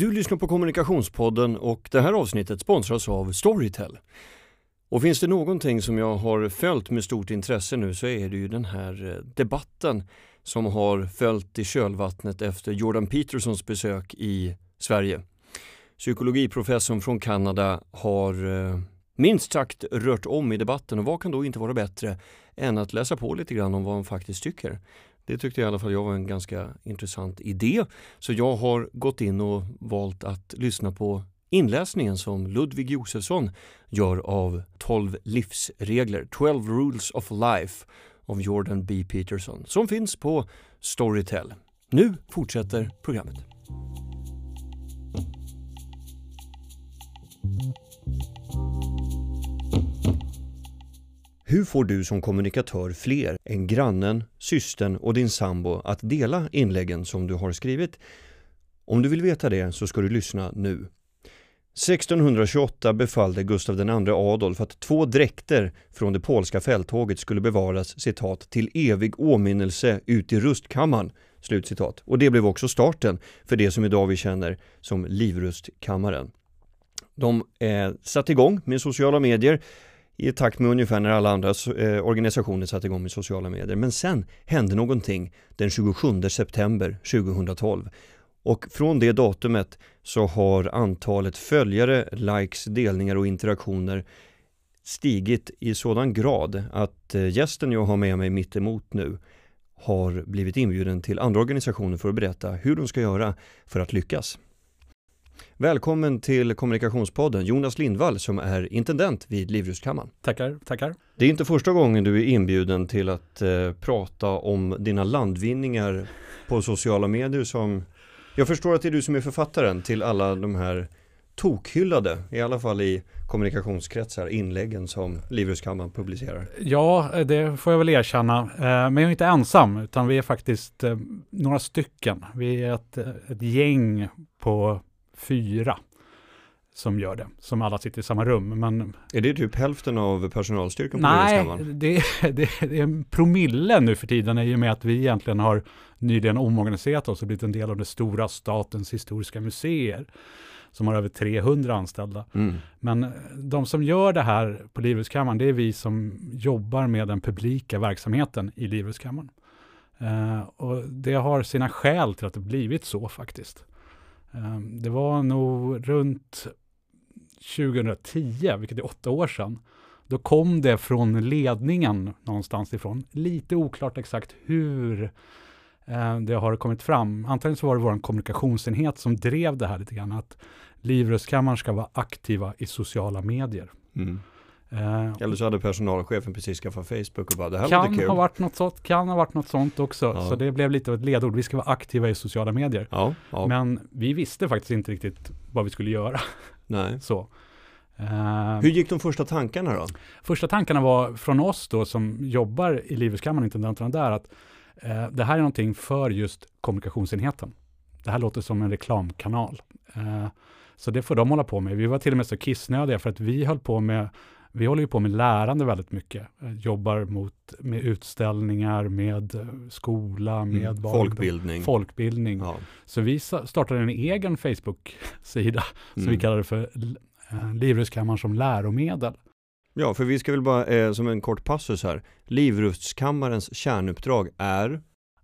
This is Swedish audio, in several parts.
Du lyssnar på Kommunikationspodden och det här avsnittet sponsras av Storytel. Och finns det någonting som jag har följt med stort intresse nu så är det ju den här eh, debatten som har följt i kölvattnet efter Jordan Petersons besök i Sverige. Psykologiprofessorn från Kanada har eh, minst sagt rört om i debatten och vad kan då inte vara bättre än att läsa på lite grann om vad han faktiskt tycker. Det tyckte i alla fall jag var en ganska intressant idé. Så jag har gått in och valt att lyssna på inläsningen som Ludvig Josefsson gör av 12 livsregler, 12 rules of life av Jordan B. Peterson som finns på Storytel. Nu fortsätter programmet. Hur får du som kommunikatör fler än grannen, systern och din sambo att dela inläggen som du har skrivit? Om du vill veta det så ska du lyssna nu. 1628 befallde Gustav II Adolf att två dräkter från det polska fälttåget skulle bevaras citat ”till evig åminnelse ut i rustkammaren”. Slutcitat. Och det blev också starten för det som idag vi känner som Livrustkammaren. De eh, satte igång med sociala medier i takt med ungefär när alla andra eh, organisationer satte igång med sociala medier. Men sen hände någonting den 27 september 2012 och från det datumet så har antalet följare, likes, delningar och interaktioner stigit i sådan grad att eh, gästen jag har med mig mitt emot nu har blivit inbjuden till andra organisationer för att berätta hur de ska göra för att lyckas. Välkommen till Kommunikationspodden Jonas Lindvall som är intendent vid Livrustkammaren. Tackar, tackar. Det är inte första gången du är inbjuden till att eh, prata om dina landvinningar på sociala medier som jag förstår att det är du som är författaren till alla de här tokhyllade, i alla fall i kommunikationskretsar, inläggen som Livrustkammaren publicerar. Ja, det får jag väl erkänna. Eh, men jag är inte ensam, utan vi är faktiskt eh, några stycken. Vi är ett, ett gäng på fyra som gör det, som alla sitter i samma rum. Men... Är det typ hälften av personalstyrkan på Nej, det, det, det är en promille nu för tiden i och med att vi egentligen har nyligen omorganiserat oss och blivit en del av det stora Statens historiska museer som har över 300 anställda. Mm. Men de som gör det här på Livrustkammaren, det är vi som jobbar med den publika verksamheten i Livrustkammaren. Uh, och det har sina skäl till att det blivit så faktiskt. Um, det var nog runt 2010, vilket är åtta år sedan, då kom det från ledningen någonstans ifrån. Lite oklart exakt hur eh, det har kommit fram. Antagligen så var det vår kommunikationsenhet som drev det här lite grann, att Livrustkammaren ska vara aktiva i sociala medier. Mm. Eh, Eller så hade personalchefen precis skaffat Facebook och bara det här kan kul. Ha varit något sånt, kan ha varit något sånt också. Ja. Så det blev lite av ett ledord. Vi ska vara aktiva i sociala medier. Ja, ja. Men vi visste faktiskt inte riktigt vad vi skulle göra. Nej. Så. Uh, Hur gick de första tankarna då? Första tankarna var från oss då som jobbar i Livrustkammaren, intendenterna där, att uh, det här är någonting för just kommunikationsenheten. Det här låter som en reklamkanal. Uh, så det får de hålla på med. Vi var till och med så kissnödiga för att vi höll på med vi håller ju på med lärande väldigt mycket. Jobbar mot, med utställningar, med skola, mm, med mm, folkbildning. folkbildning. Ja. Så vi startade en egen Facebook-sida mm. som vi kallade för eh, Livrustkammaren som läromedel. Ja, för vi ska väl bara, eh, som en kort passus här, Livrustkammarens kärnuppdrag är Eh,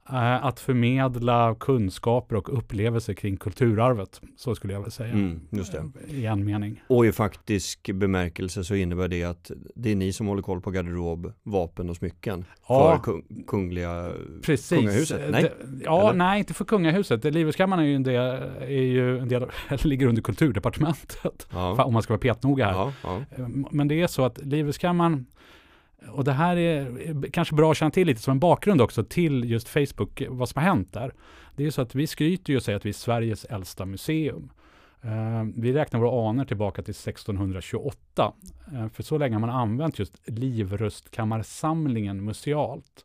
att förmedla kunskaper och upplevelser kring kulturarvet. Så skulle jag väl säga. Mm, just det. Eh, I en mening. Och i faktisk bemärkelse så innebär det att det är ni som håller koll på garderob, vapen och smycken ja, för kung, kungliga precis. kungahuset? Nej? Det, ja, Eller? nej, inte för kungahuset. Livrustkammaren är ju en del, är ju en del ligger under kulturdepartementet. Ja. Om man ska vara petnoga här. Ja. Eh, men det är så att Livrustkammaren och det här är kanske bra att känna till lite som en bakgrund också till just Facebook, vad som har hänt där. Det är så att vi skryter ju och säger att vi är Sveriges äldsta museum. Uh, vi räknar våra anor tillbaka till 1628. Uh, ehm, för så länge har man använt just livrustkammarsamlingen musealt.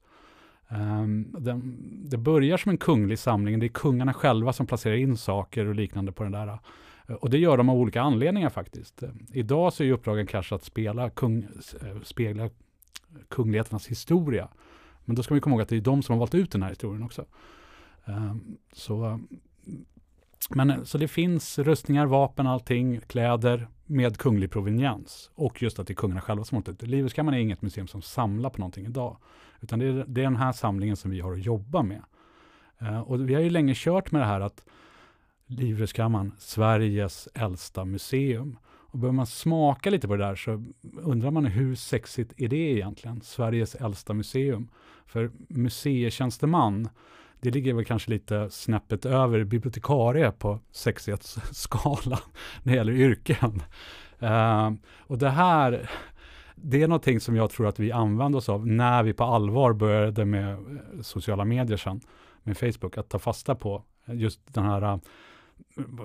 Um, den, det börjar som en kunglig samling, det är kungarna själva som placerar in saker och liknande på den där. Uh, och det gör de av olika anledningar faktiskt. idag så är uppdragen kanske att spela kung, eh, spegla kungligheternas historia. Men då ska man komma ihåg att det är de som har valt ut den här historien också. Ehm, så Men så det finns rustningar, vapen, allting, kläder med kunglig proveniens. Och just att det är kungarna själva som har det. Liveskammaren är inget museum som samlar på någonting idag. Utan det är, det är den här samlingen som vi har att jobba med. Ehm, och vi har ju länge kört med det här att Livrustkammaren, Sveriges äldsta museum. Och börjar man smaka lite på det där så undrar man hur sexigt är det egentligen? Sveriges äldsta museum. För museitjänsteman, det ligger väl kanske lite snäppet över bibliotekarie på sexighetsskalan när det gäller yrken. Uh, och det här, det är någonting som jag tror att vi använde oss av när vi på allvar började med eh, sociala medier sen, med Facebook, att ta fasta på just den här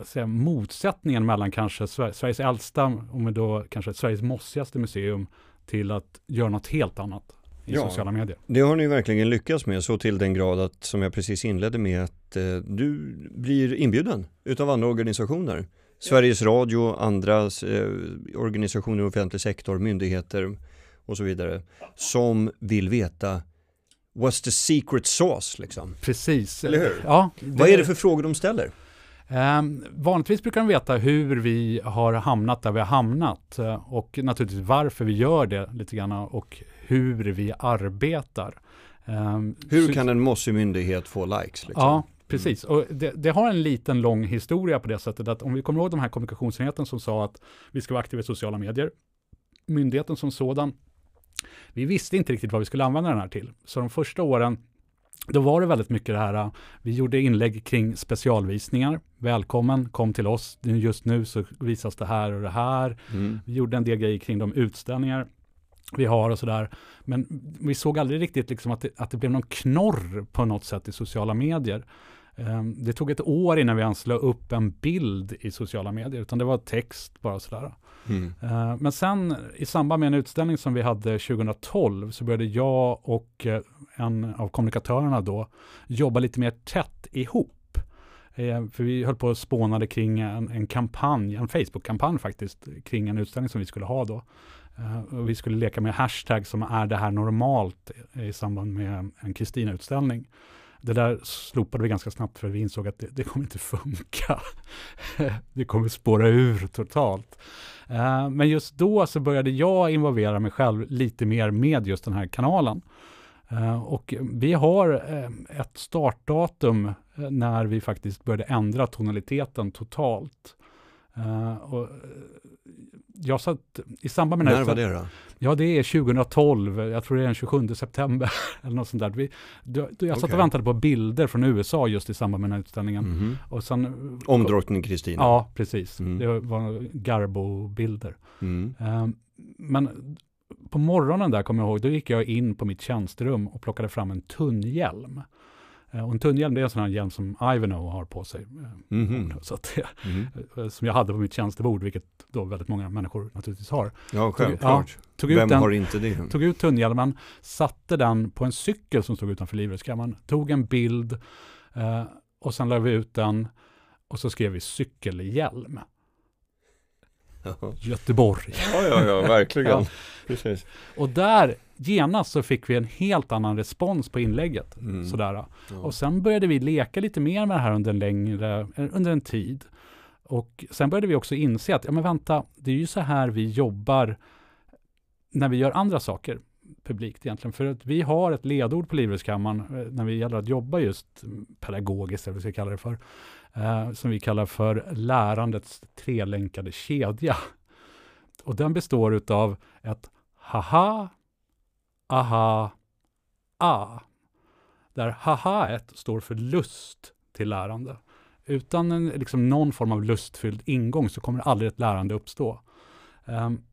säga, motsättningen mellan kanske Sveriges äldsta, och då kanske Sveriges mossigaste museum, till att göra något helt annat i ja, sociala medier. Det har ni verkligen lyckats med så till den grad att, som jag precis inledde med, att eh, du blir inbjuden utav andra organisationer. Sveriges Radio, andra eh, organisationer i offentlig sektor, myndigheter och så vidare, som vill veta What's the secret sauce liksom? Precis. Eller hur? Ja, det... Vad är det för frågor de ställer? Um, vanligtvis brukar de veta hur vi har hamnat där vi har hamnat uh, och naturligtvis varför vi gör det lite grann och hur vi arbetar. Um, hur kan en mossig myndighet få likes? Liksom? Ja, precis. Mm. Och det, det, har en liten lång historia på det sättet att om vi kommer ihåg de här kommunikationsenheten som sa att vi ska vara aktiva i sociala medier. Myndigheten som sådan, vi visste inte riktigt vad vi skulle använda den här till. Så de första åren då var det väldigt mycket det här, vi gjorde inlägg kring specialvisningar. Välkommen, kom till oss. Just nu så visas det här och det här. Mm. Vi gjorde en del grejer kring de utställningar vi har och sådär. Men vi såg aldrig riktigt liksom att, det, att det blev någon knorr på något sätt i sociala medier. Um, det tog ett år innan vi ens la upp en bild i sociala medier, utan det var text bara sådär. Mm. Uh, men sen i samband med en utställning som vi hade 2012 så började jag och uh, en av kommunikatörerna då jobba lite mer tätt ihop. Uh, för vi höll på och spånade kring en, en kampanj, en Facebook-kampanj faktiskt, kring en utställning som vi skulle ha då. och vi skulle leka med hashtag som är det här normalt i samband med en Kristina-utställning. Det där slopade vi ganska snabbt för vi insåg att det, det kommer inte funka. det kommer spåra ur totalt. Uh, men just då så började jag involvera mig själv lite mer med just den här kanalen. Uh, och vi har uh, ett startdatum när vi faktiskt började ändra tonaliteten totalt och jag satt i samband med När var det då? Ja, det är 2012. Jag tror det är den 27 september. eller något sånt där. Vi, jag satt och väntade på bilder från USA just i samband med den här utställningen. Mm. Och sen, Om drottning Kristina? Ja, precis. Mm. Det var Garbo-bilder. Mm. Um, men på morgonen där, kommer jag ihåg, då gick jag in på mitt tjänsterum och plockade fram en tunnhjälm. Eh, och en tunnhjälm det är en sån här hjälm som Ivanhoe har på sig. Mm -hmm. så att, mm -hmm. Som jag hade på mitt tjänstebord, vilket då väldigt många människor naturligtvis har. Ja, självklart. Tog, ja, tog Vem den, har inte det? Tog ut tunnhjälmen, satte den på en cykel som stod utanför livrustkammaren, tog en bild eh, och sen la vi ut den och så skrev vi cykelhjälm. Göteborg. Ja, ja, ja, verkligen. ja. Precis. Och där genast så fick vi en helt annan respons på inlägget. Mm. Sådär. Ja. Och sen började vi leka lite mer med det här under en längre, under en tid. Och sen började vi också inse att, ja men vänta, det är ju så här vi jobbar när vi gör andra saker publikt egentligen. För att vi har ett ledord på Livrustkammaren eh, när vi gäller att jobba just pedagogiskt, eller vad vi ska kalla det för, eh, som vi kallar för lärandets trelänkade kedja. Och den består utav ett haha, aha, a. Där haha står för lust till lärande. Utan en, liksom någon form av lustfylld ingång så kommer aldrig ett lärande uppstå. Um,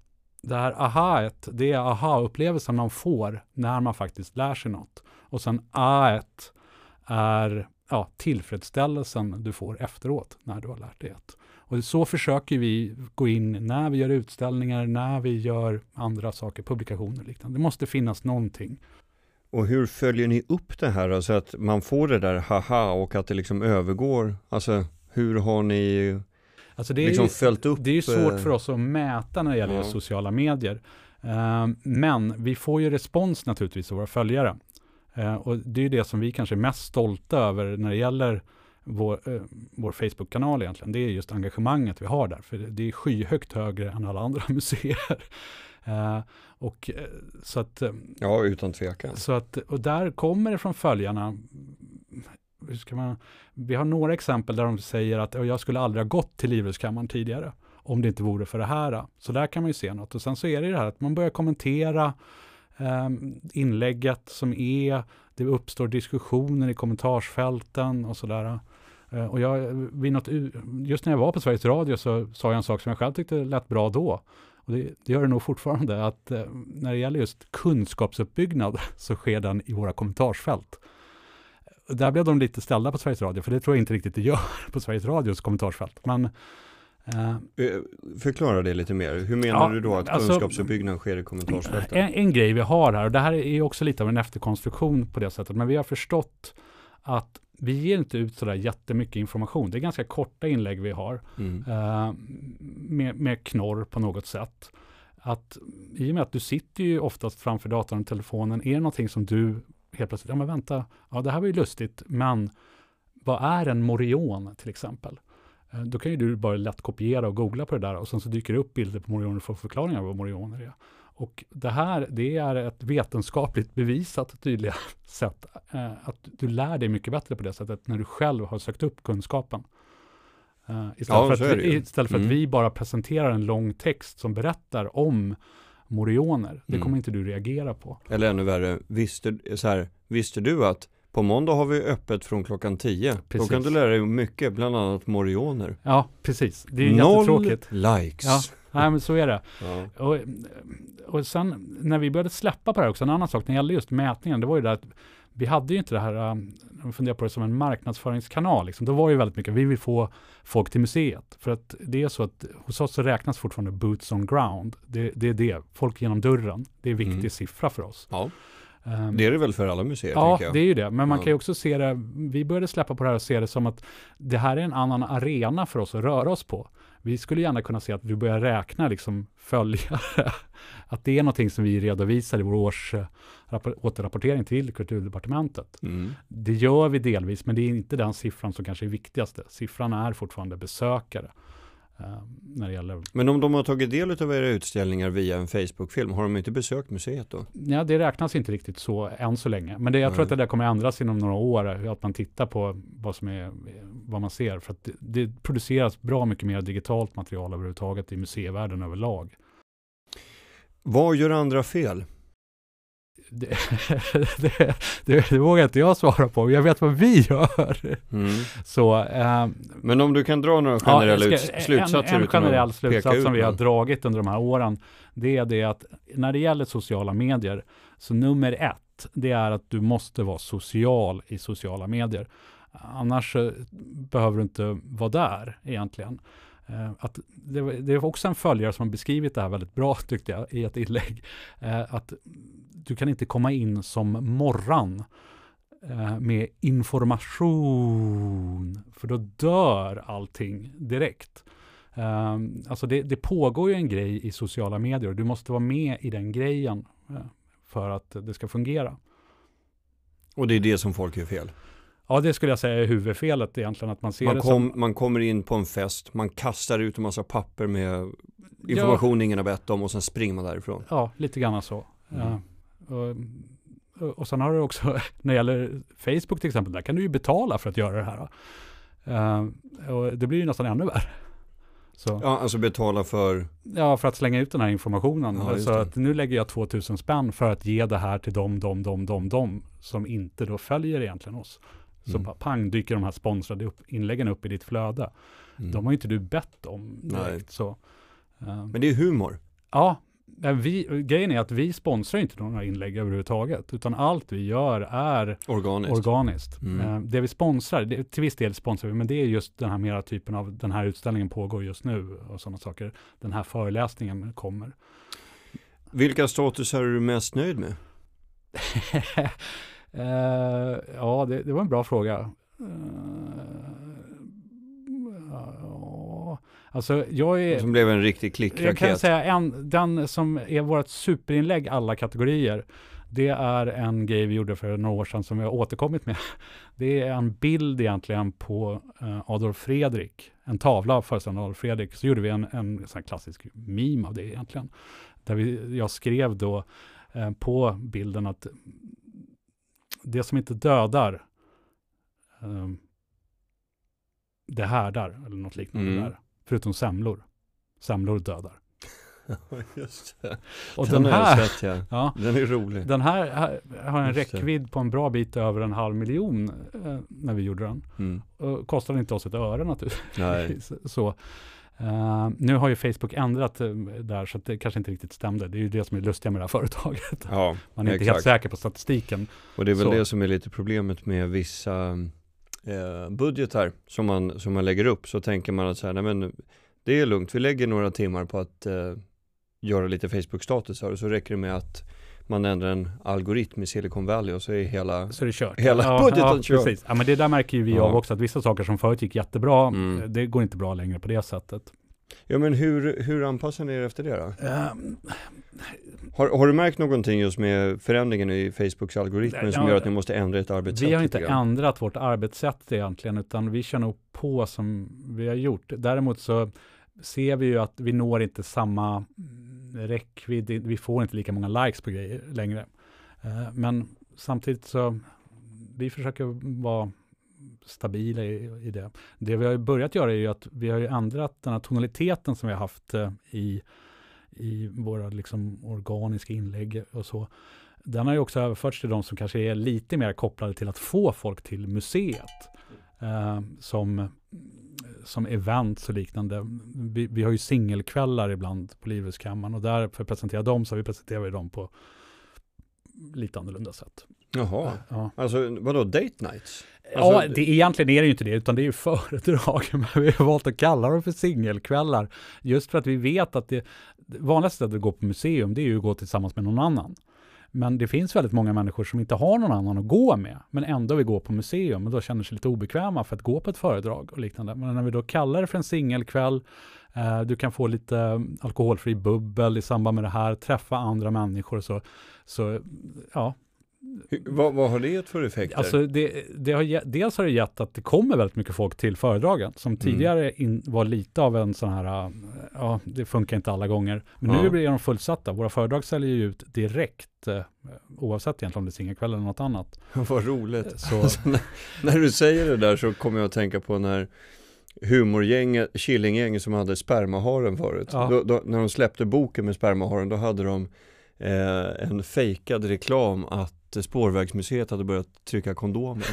det här aha det är aha-upplevelsen man får när man faktiskt lär sig något. Och sen aet är ja, tillfredsställelsen du får efteråt när du har lärt dig ett. Och så försöker vi gå in när vi gör utställningar, när vi gör andra saker, publikationer och liknande. Det måste finnas någonting. Och hur följer ni upp det här, alltså att man får det där haha och att det liksom övergår, alltså hur har ni alltså det är liksom ju, följt upp? Det är ju svårt eh, för oss att mäta när det gäller ja. sociala medier. Uh, men vi får ju respons naturligtvis av våra följare. Uh, och det är ju det som vi kanske är mest stolta över när det gäller vår, eh, vår Facebook-kanal egentligen. Det är just engagemanget vi har där. För det är skyhögt högre än alla andra museer. Eh, och, eh, så att, eh, ja, utan tvekan. Så att, och där kommer det från följarna hur ska man, vi har några exempel där de säger att jag skulle aldrig ha gått till Livrustkammaren tidigare om det inte vore för det här. Så där kan man ju se något. Och sen så är det det här att man börjar kommentera eh, inlägget som är, det uppstår diskussioner i kommentarsfälten och sådär. Eh, och jag, vid något, just när jag var på Sveriges Radio så sa jag en sak som jag själv tyckte lät bra då. Och det, det gör det nog fortfarande, att eh, när det gäller just kunskapsuppbyggnad så sker den i våra kommentarsfält där blev de lite ställda på Sveriges Radio, för det tror jag inte riktigt det gör på Sveriges Radios kommentarsfält. Men, eh Förklara det lite mer. Hur menar ja, du då att alltså, kunskapsuppbyggnaden sker i kommentarsfältet? En, en, grej vi har här, och det här är också lite av en efterkonstruktion på det sättet, men vi har förstått att vi ger inte ut sådär jättemycket information. Det är ganska korta inlägg vi har mm. eh, med, med knorr på något sätt. Att i och med att du sitter ju oftast framför datorn och telefonen, är det någonting som du helt plötsligt, ja men vänta, ja det här var ju lustigt, men vad är en morion till exempel? Eh, då kan ju du bara lätt kopiera och googla på det där och sen så dyker det upp bilder på morioner och får förklaringar vad morioner är. Och det här, det är ett vetenskapligt bevisat tydliga sätt eh, att du lär dig mycket bättre på det sättet när du själv har sökt upp kunskapen. Uh, istället, ja, för att, istället för mm. att vi bara presenterar en lång text som berättar om morioner. Det kommer mm. inte du reagera på. Eller ännu värre, visste, så här, visste du att på måndag har vi öppet från klockan 10. Då kan du lära dig mycket, bland annat morioner. Ja, precis. Det är Noll jättetråkigt. likes. Ja, nej, men så är det. Ja. Och, och sen när vi började släppa på det här också, en annan sak när det gällde just mätningen, det var ju det att vi hade ju inte det här, um, om funderar på det som en marknadsföringskanal, liksom. då var det ju väldigt mycket, vi vill få folk till museet. För att det är så att hos oss så räknas fortfarande boots on ground. Det, det är det, folk genom dörren. Det är en viktig mm. siffra för oss. Ja. Um, det är det väl för alla museer? Ja, det är ju det. Men man ja. kan ju också se det, vi började släppa på det här och se det som att det här är en annan arena för oss att röra oss på. Vi skulle gärna kunna se att vi börjar räkna liksom följare. Att det är någonting som vi redovisar i vår års återrapportering till kulturdepartementet. Mm. Det gör vi delvis, men det är inte den siffran som kanske är viktigaste. Siffran är fortfarande besökare. Uh, när det gäller... Men om de har tagit del av era utställningar via en Facebook-film, har de inte besökt museet då? Ja, det räknas inte riktigt så än så länge. Men det, jag Nej. tror att det där kommer ändras inom några år, att man tittar på vad, som är, vad man ser. För att det, det produceras bra mycket mer digitalt material överhuvudtaget i museivärlden överlag. Vad gör andra fel? Det, det, det, det, vågar inte jag svara på. Jag vet vad vi gör. Mm. Så, eh, Men om du kan dra några generella ja, ska, slutsatser? En, en generell slutsats som vi har dragit under de här åren, det är det att när det gäller sociala medier, så nummer ett, det är att du måste vara social i sociala medier. Annars behöver du inte vara där egentligen. Eh, att det, det, är också en följare som har beskrivit det här väldigt bra tyckte jag i ett inlägg. Eh, att du kan inte komma in som morran eh, med information, för då dör allting direkt. alltså det, det, pågår ju en grej i sociala medier och du måste vara med i den grejen för att det ska fungera. Och det är det som folk gör fel? Ja, det skulle jag säga är huvudfelet egentligen. Att man ser man, kom, som... man kommer in på en fest, man kastar ut en massa papper med information ja. ingen har bett om och sen springer man därifrån. Ja, lite grann så. Mm. Och, och sen har du också, när det gäller Facebook till exempel, där kan du ju betala för att göra det här. Uh, och det blir ju nästan ännu värre. Så. Ja, alltså betala för? Ja, för att slänga ut den här informationen. Ja, så att nu lägger jag 2000 spänn för att ge det här till dem, dem, dem, dem, dem, som inte då följer egentligen oss. Så mm. pang dyker de här sponsrade upp, inläggen upp i ditt flöde. Mm. De har ju inte du bett om direkt. Nej. Så, uh, Men det är humor. Ja, vi, grejen är att vi sponsrar inte några inlägg överhuvudtaget, utan allt vi gör är organiskt. organiskt. Mm. Uh, det vi sponsrar, det, till viss del sponsrar vi, men det är just den här mera typen av, den här utställningen pågår just nu och sådana saker. Den här föreläsningen kommer. Vilka statusar är du mest nöjd med? Uh, ja, det, det, var en bra fråga. Uh, uh, alltså jag är... Som blev en riktig klickraket. Jag kan säga en, den som är vårt superinlägg alla kategorier. Det är en grej vi gjorde för några år sedan som vi har återkommit med. Det är en bild egentligen på uh, Adolf Fredrik, en tavla föreställande Adolf Fredrik. Så gjorde vi en, en sån klassisk meme av det egentligen. Där vi, jag skrev då uh, på bilden att det som inte dödar, um, det härdar, eller något liknande mm. där. Förutom semlor. Semlor dödar. Just det. Och den, den här, sett, ja. ja. Den är rolig. Den här, här har en Just räckvidd det. på en bra bit över en halv miljon eh, när vi gjorde den. Mm. Och kostade inte oss ett öre naturligtvis. så, Uh, nu har ju Facebook ändrat uh, där så att det kanske inte riktigt stämde. Det är ju det som är lustiga med det här företaget. Ja, Man är exakt. inte helt säker på statistiken. Och det är väl så. det som är lite problemet med vissa uh, budgetar som man, som man lägger upp. Så tänker man att så här, nej men det är lugnt, vi lägger några timmar på att göra lite Facebook-statusar och så räcker det med att man ändrar en algoritm i Silicon Valley och så är hela, så är det kört. hela ja, budgeten ja, kört. Precis. Ja, men det där märker ju vi ja. av också, att vissa saker som förut gick jättebra, mm. det går inte bra längre på det sättet. Ja, men hur, hur anpassar ni er efter det då? Um, har, har, du märkt någonting just med förändringen i Facebooks algoritmer som gör att ni måste ändra ett arbetssätt? Vi har inte ändrat vårt arbetssätt egentligen, utan vi kör nog på som vi har gjort. Däremot så ser vi ju att vi når inte samma räckvidd, vi får inte lika många likes på grejer längre. Eh, men samtidigt så, vi försöker vara stabila i, i, det. Det vi har börjat göra är ju att vi har ju ändrat den här tonaliteten som vi har haft eh, i, i våra liksom organiska inlägg och så. Den har ju också överförts till de som kanske är lite mer kopplade till att få folk till museet. Eh, som som events och liknande. Vi, vi har ju singelkvällar ibland på Livrustkammaren och där för att presentera dem så har vi presenterat dem på lite annorlunda sätt. Jaha, ja. alltså vadå date nights? Alltså, ja, det, egentligen är det ju inte det, utan det är ju föredrag. Men vi har valt att kalla dem för singelkvällar. Just för att vi vet att det vanligaste sättet att gå på museum, det är ju att gå tillsammans med någon annan. Men det finns väldigt många människor som inte har någon annan att gå med, men ändå vill gå på museum och då känner sig lite obekväma för att gå på ett föredrag och liknande. Men när vi då kallar det för en singelkväll, eh, du kan få lite eh, alkoholfri bubbel i samband med det här, träffa andra människor och så, så ja, vad, vad, har det gett för effekter? Alltså det, det har, dels har det gett att det kommer väldigt mycket folk till föredragen, som mm. tidigare in, var lite av en sån här, ja, det funkar inte alla gånger. Men ja. nu blir de fullsatta. Våra föredrag säljer ju ut direkt, eh, oavsett egentligen om det är singelkväll eller något annat. vad roligt. Så, alltså, när, när, du säger det där så kommer jag att tänka på när humorgänget, Killinggänget som hade spermaharen förut. Ja. Då, då, när de släppte boken med spermaharen, då hade de eh, en fejkad reklam att Spårvägsmuseet hade börjat trycka kondomer.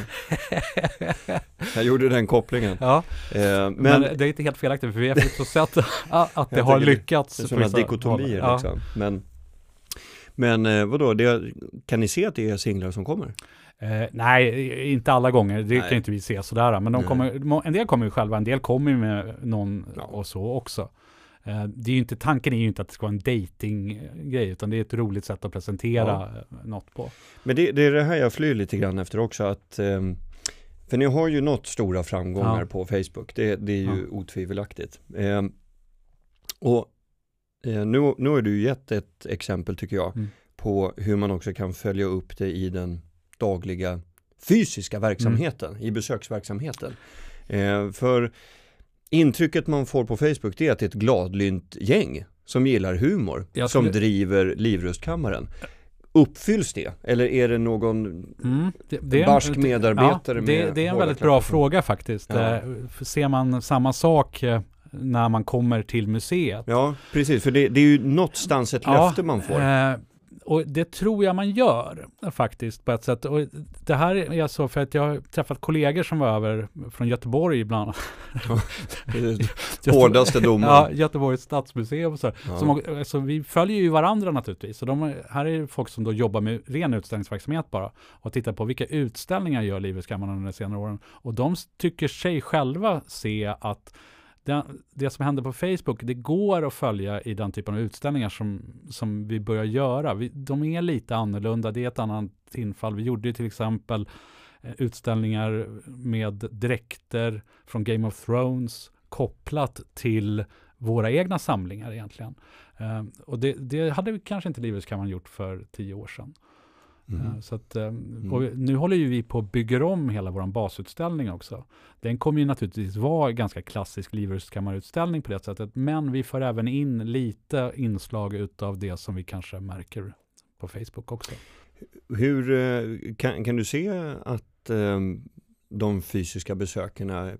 jag gjorde den kopplingen. Ja. Eh, men, men, det är inte helt felaktigt, för vi har fått sett att det har lyckats. Det är sådana dikotomier ja. liksom. Men, men eh, vadå, det, kan ni se att det är singlar som kommer? Eh, nej, inte alla gånger. Det nej. kan inte vi se sådär. Men de kommer, en del kommer ju själva, en del kommer med någon ja. och så också. Eh, det är inte, tanken är ju inte att det ska vara en dating-grej, utan det är ett roligt sätt att presentera ja. Eh, något på. Men det, det, är det här jag flyr lite grann efter också, att ehm, för ni har ju nått stora framgångar ja. på Facebook, det, det är ju ja. otvivelaktigt. Ehm, och eh, nu, nu har du gett ett exempel tycker jag, mm. på hur man också kan följa upp det i den dagliga fysiska verksamheten, mm. i besöksverksamheten. för Intrycket man får på Facebook det är att det är ett gladlynt gäng som gillar humor, skulle... som driver Livrustkammaren. Uppfylls det? Eller är det någon mm, det, det barsk medarbetare ja, det, med det är en väldigt bra fråga faktiskt. Ja. Eh, ser man samma sak eh, när man kommer till museet? Ja, precis. För det, det är ju någonstans ett ja, löfte man får. Eh, och det tror jag man gör faktiskt på ett sätt. Och det här är så för att jag har träffat kollegor som var över från Göteborg ibland. Hårdaste domen. Ja, Göteborgs stadsmuseum och så. Ja. Som, alltså, vi följer ju varandra naturligtvis. Och de, här är folk som då jobbar med ren utställningsverksamhet bara. Och tittar på vilka utställningar gör Livets Kammaren under de senare åren. Och de tycker sig själva se att det, det, som händer på Facebook, det går att följa i den typen av utställningar som, som vi börjar göra. Vi, de är lite annorlunda, det är ett annat infall. Vi gjorde till exempel eh, utställningar med dräkter från Game of Thrones kopplat till våra egna samlingar egentligen. Eh, och det, det, hade vi kanske inte Liveskammaren gjort för tio år sedan. Mm. Så att, mm. och nu håller ju vi på att bygga om hela vår basutställning också. Den kommer ju naturligtvis vara ganska klassisk livrustkammarutställning på det sättet, men vi får även in lite inslag utav det som vi kanske märker på Facebook också. Hur eh, kan, kan du se att um, de fysiska besökarna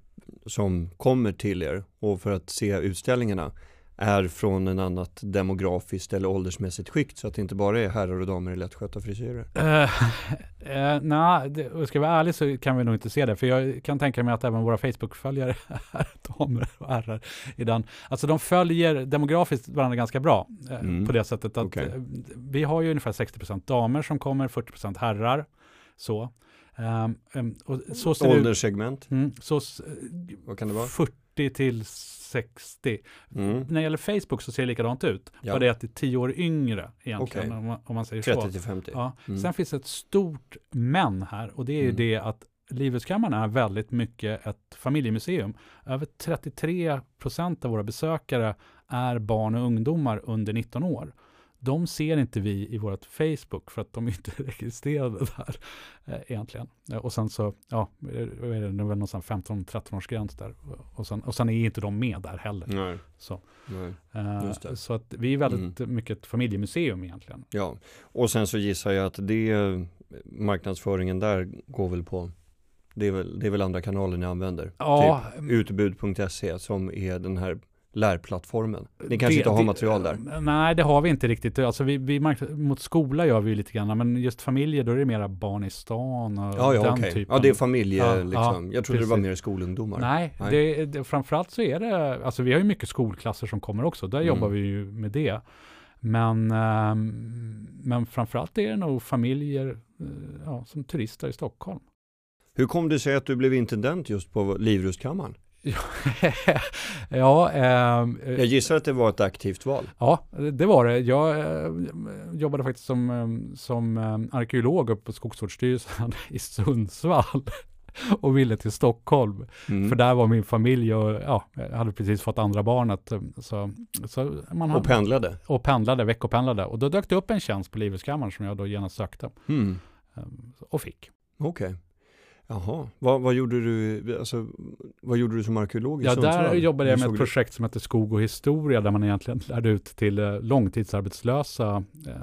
som kommer till er och för att se utställningarna är från en annat demografiskt eller åldersmässigt skikt så att det inte bara är herrar och damer i lättskötta frisyrer? Uh, uh, Nej, ska jag vara ärlig så kan vi nog inte se det. För jag kan tänka mig att även våra Facebook-följare är damer och herrar i den. Alltså de följer demografiskt varandra ganska bra uh, mm. på det sättet att okay. vi har ju ungefär 60% damer som kommer, 40% herrar. Så. Um, um, så Ålderssegment? Mm, så, Vad kan det vara? 40 till 60. Mm. När det gäller Facebook så ser det likadant ut. Ja. Bara det att det är 10 år yngre egentligen. Okay. Om, man, om, man, säger 30 så. 30 till 50. Ja. Mm. Sen finns det ett stort men här och det är mm. det att Livetskammaren är väldigt mycket ett familjemuseum. Över 33 procent av våra besökare är barn och ungdomar under 19 år de ser inte vi i vårt Facebook för att de är inte registrerade där eh, egentligen. Eh, och sen så, ja, är det, det är väl någonstans 15-13 års gräns där. Och sen, och sen är inte de med där heller. Nej. Så, Nej. Eh, så att vi är väldigt mm. mycket ett familjemuseum egentligen. Ja, och sen så gissar jag att det marknadsföringen där går väl på det är väl, det är väl andra kanaler ni använder? Ja. Typ utbud.se som är den här lärplattformen? Ni kanske det, inte har det, material där? Nej, det har vi inte riktigt. Alltså vi, vi mot skola gör vi lite grann, men just familjer, då är det mera barn i stan och ja, ja, den okay. typen. Ja, det är familje ja, liksom. Ja, jag trodde precis. det var mer skolungdomar. Nej, Nej. Det, det, framförallt så är det, alltså vi har ju mycket skolklasser som kommer också, där mm. jobbar vi ju med det. Men, um, men framförallt är det nog familjer uh, ja, som turister i Stockholm. Hur kom det sig att du blev intendent just på Livrustkammaren? ja, eh, jag gissar att det var ett aktivt val. Ja, det var det. Jag eh, jobbade faktiskt som, eh, som eh, arkeolog uppe på Skogsvårdsstyrelsen i Sundsvall och ville till Stockholm. Mm. För där var min familj och ja, jag hade precis fått andra barnet. Eh, så, så man och pendlade? Och pendlade, veckopendlade. Och då dök det upp en tjänst på Livrustkammaren som jag då genast sökte. Mm. Och fick. Okej. Okay. Jaha, vad, vad, gjorde du, alltså, vad gjorde du som arkeolog i Ja, Sundsvall? där jobbade jag med ett projekt som heter Skog och historia, där man egentligen lärde ut till eh, långtidsarbetslösa eh,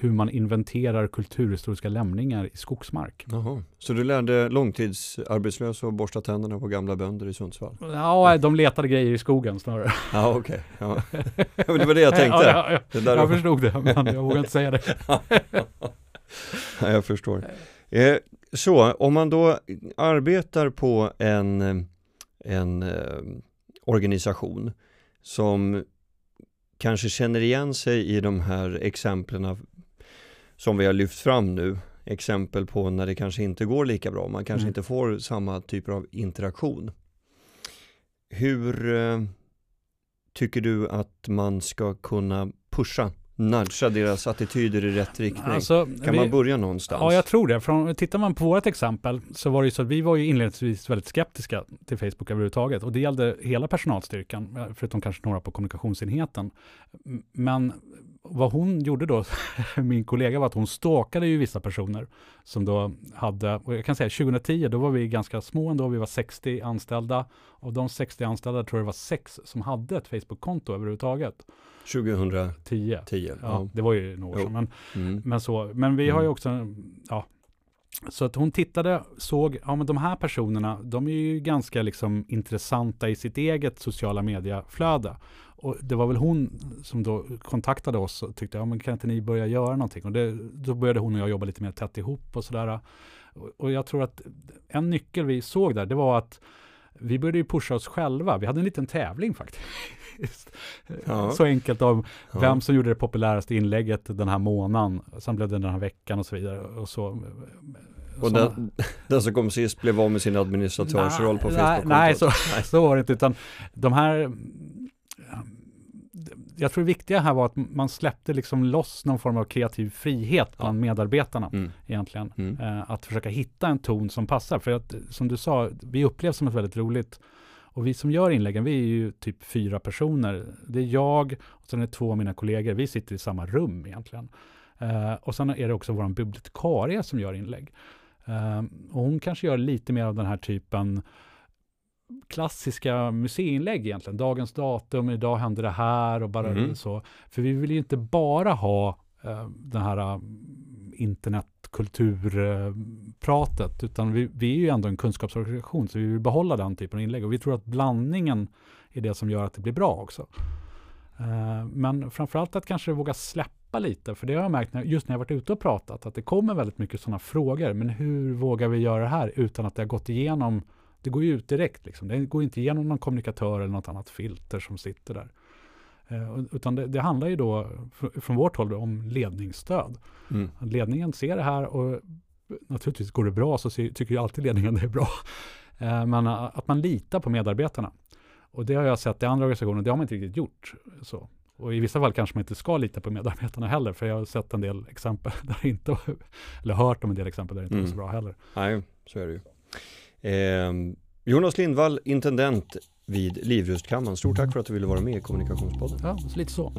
hur man inventerar kulturhistoriska lämningar i skogsmark. Jaha, så du lärde långtidsarbetslösa att borsta tänderna på gamla bönder i Sundsvall? Ja, de letade grejer i skogen snarare. Ja, okej. Okay. Ja. det var det jag tänkte. Ja, ja, ja. jag förstod det, men jag vågar inte säga det. ja, jag förstår. Eh, så om man då arbetar på en, en eh, organisation som kanske känner igen sig i de här exemplen som vi har lyft fram nu, exempel på när det kanske inte går lika bra, man kanske mm. inte får samma typer av interaktion. Hur eh, tycker du att man ska kunna pusha nudga deras attityder i rätt riktning? Alltså, kan vi, man börja någonstans? Ja, jag tror det. Från, tittar man på vårt exempel så var det ju så att vi var ju inledningsvis väldigt skeptiska till Facebook överhuvudtaget och det gällde hela personalstyrkan, förutom kanske några på kommunikationsenheten. Men vad hon gjorde då, min kollega, var att hon stalkade ju vissa personer som då hade, och jag kan säga 2010, då var vi ganska små ändå, vi var 60 anställda. Av de 60 anställda tror jag det var sex som hade ett Facebook-konto överhuvudtaget. 2010? 10, ja, ja, det var ju några år sedan. Men, mm. men, så, men vi har ju mm. också, ja, så att hon tittade, såg, ja men de här personerna, de är ju ganska liksom intressanta i sitt eget sociala medieflöde. Och det var väl hon som då kontaktade oss och tyckte, ja men kan inte ni börja göra någonting? Och det, då började hon och jag jobba lite mer tätt ihop och sådär. Och, och jag tror att en nyckel vi såg där, det var att vi började ju pusha oss själva. Vi hade en liten tävling faktiskt. Ja. Så enkelt om ja. vem som gjorde det populäraste inlägget den här månaden. Sen blev det den här veckan och så vidare. Och så, och den, den, som kom sist blev av med sin administratörsroll på Facebook? Nej, nej, så, nej, så var det inte. Utan de här jag tror det viktiga här var att man släppte liksom loss någon form av kreativ frihet bland ja. medarbetarna mm. egentligen. Mm. Eh, att försöka hitta en ton som passar. För att som du sa, vi upplevs som ett väldigt roligt och vi som gör inläggen, vi är ju typ fyra personer. Det är jag och sen är det två av mina kollegor. Vi sitter i samma rum egentligen. Eh, och sen är det också vår bibliotekarie som gör inlägg. Eh, och hon kanske gör lite mer av den här typen klassiska museinlägg egentligen. Dagens datum, idag hände det här och bara mm. så. För vi vill ju inte bara ha eh, den här uh, internetkulturpratet, utan vi, vi är ju ändå en kunskapsorganisation, så vi vill behålla den typen av inlägg. Och vi tror att blandningen är det som gör att det blir bra också. Uh, men framförallt att kanske våga släppa lite, för det har jag märkt när, just när jag varit ute och pratat, att det kommer väldigt mycket sådana frågor. Men hur vågar vi göra det här utan att det har gått igenom det går ju ut direkt. Liksom. Det går inte igenom någon kommunikatör eller något annat filter som sitter där. Eh, utan det, det, handlar ju då från vårt håll om ledningsstöd. Mm. Ledningen ser det här och naturligtvis går det bra så tycker ju alltid ledningen det är bra. Eh, men att man litar på medarbetarna. Och det har jag sett i andra organisationer, det har man inte riktigt gjort. Så. Och i vissa fall kanske man inte ska lita på medarbetarna heller, för jag har sett en del exempel där det inte, eller hört om en del exempel där det inte mm. var så bra heller. Nej, så är det ju. Eh, Jonas Lindvall, intendent vid Livrustkammaren. Stort tack för att du ville vara med i Kommunikationspodden. Ja, lite så.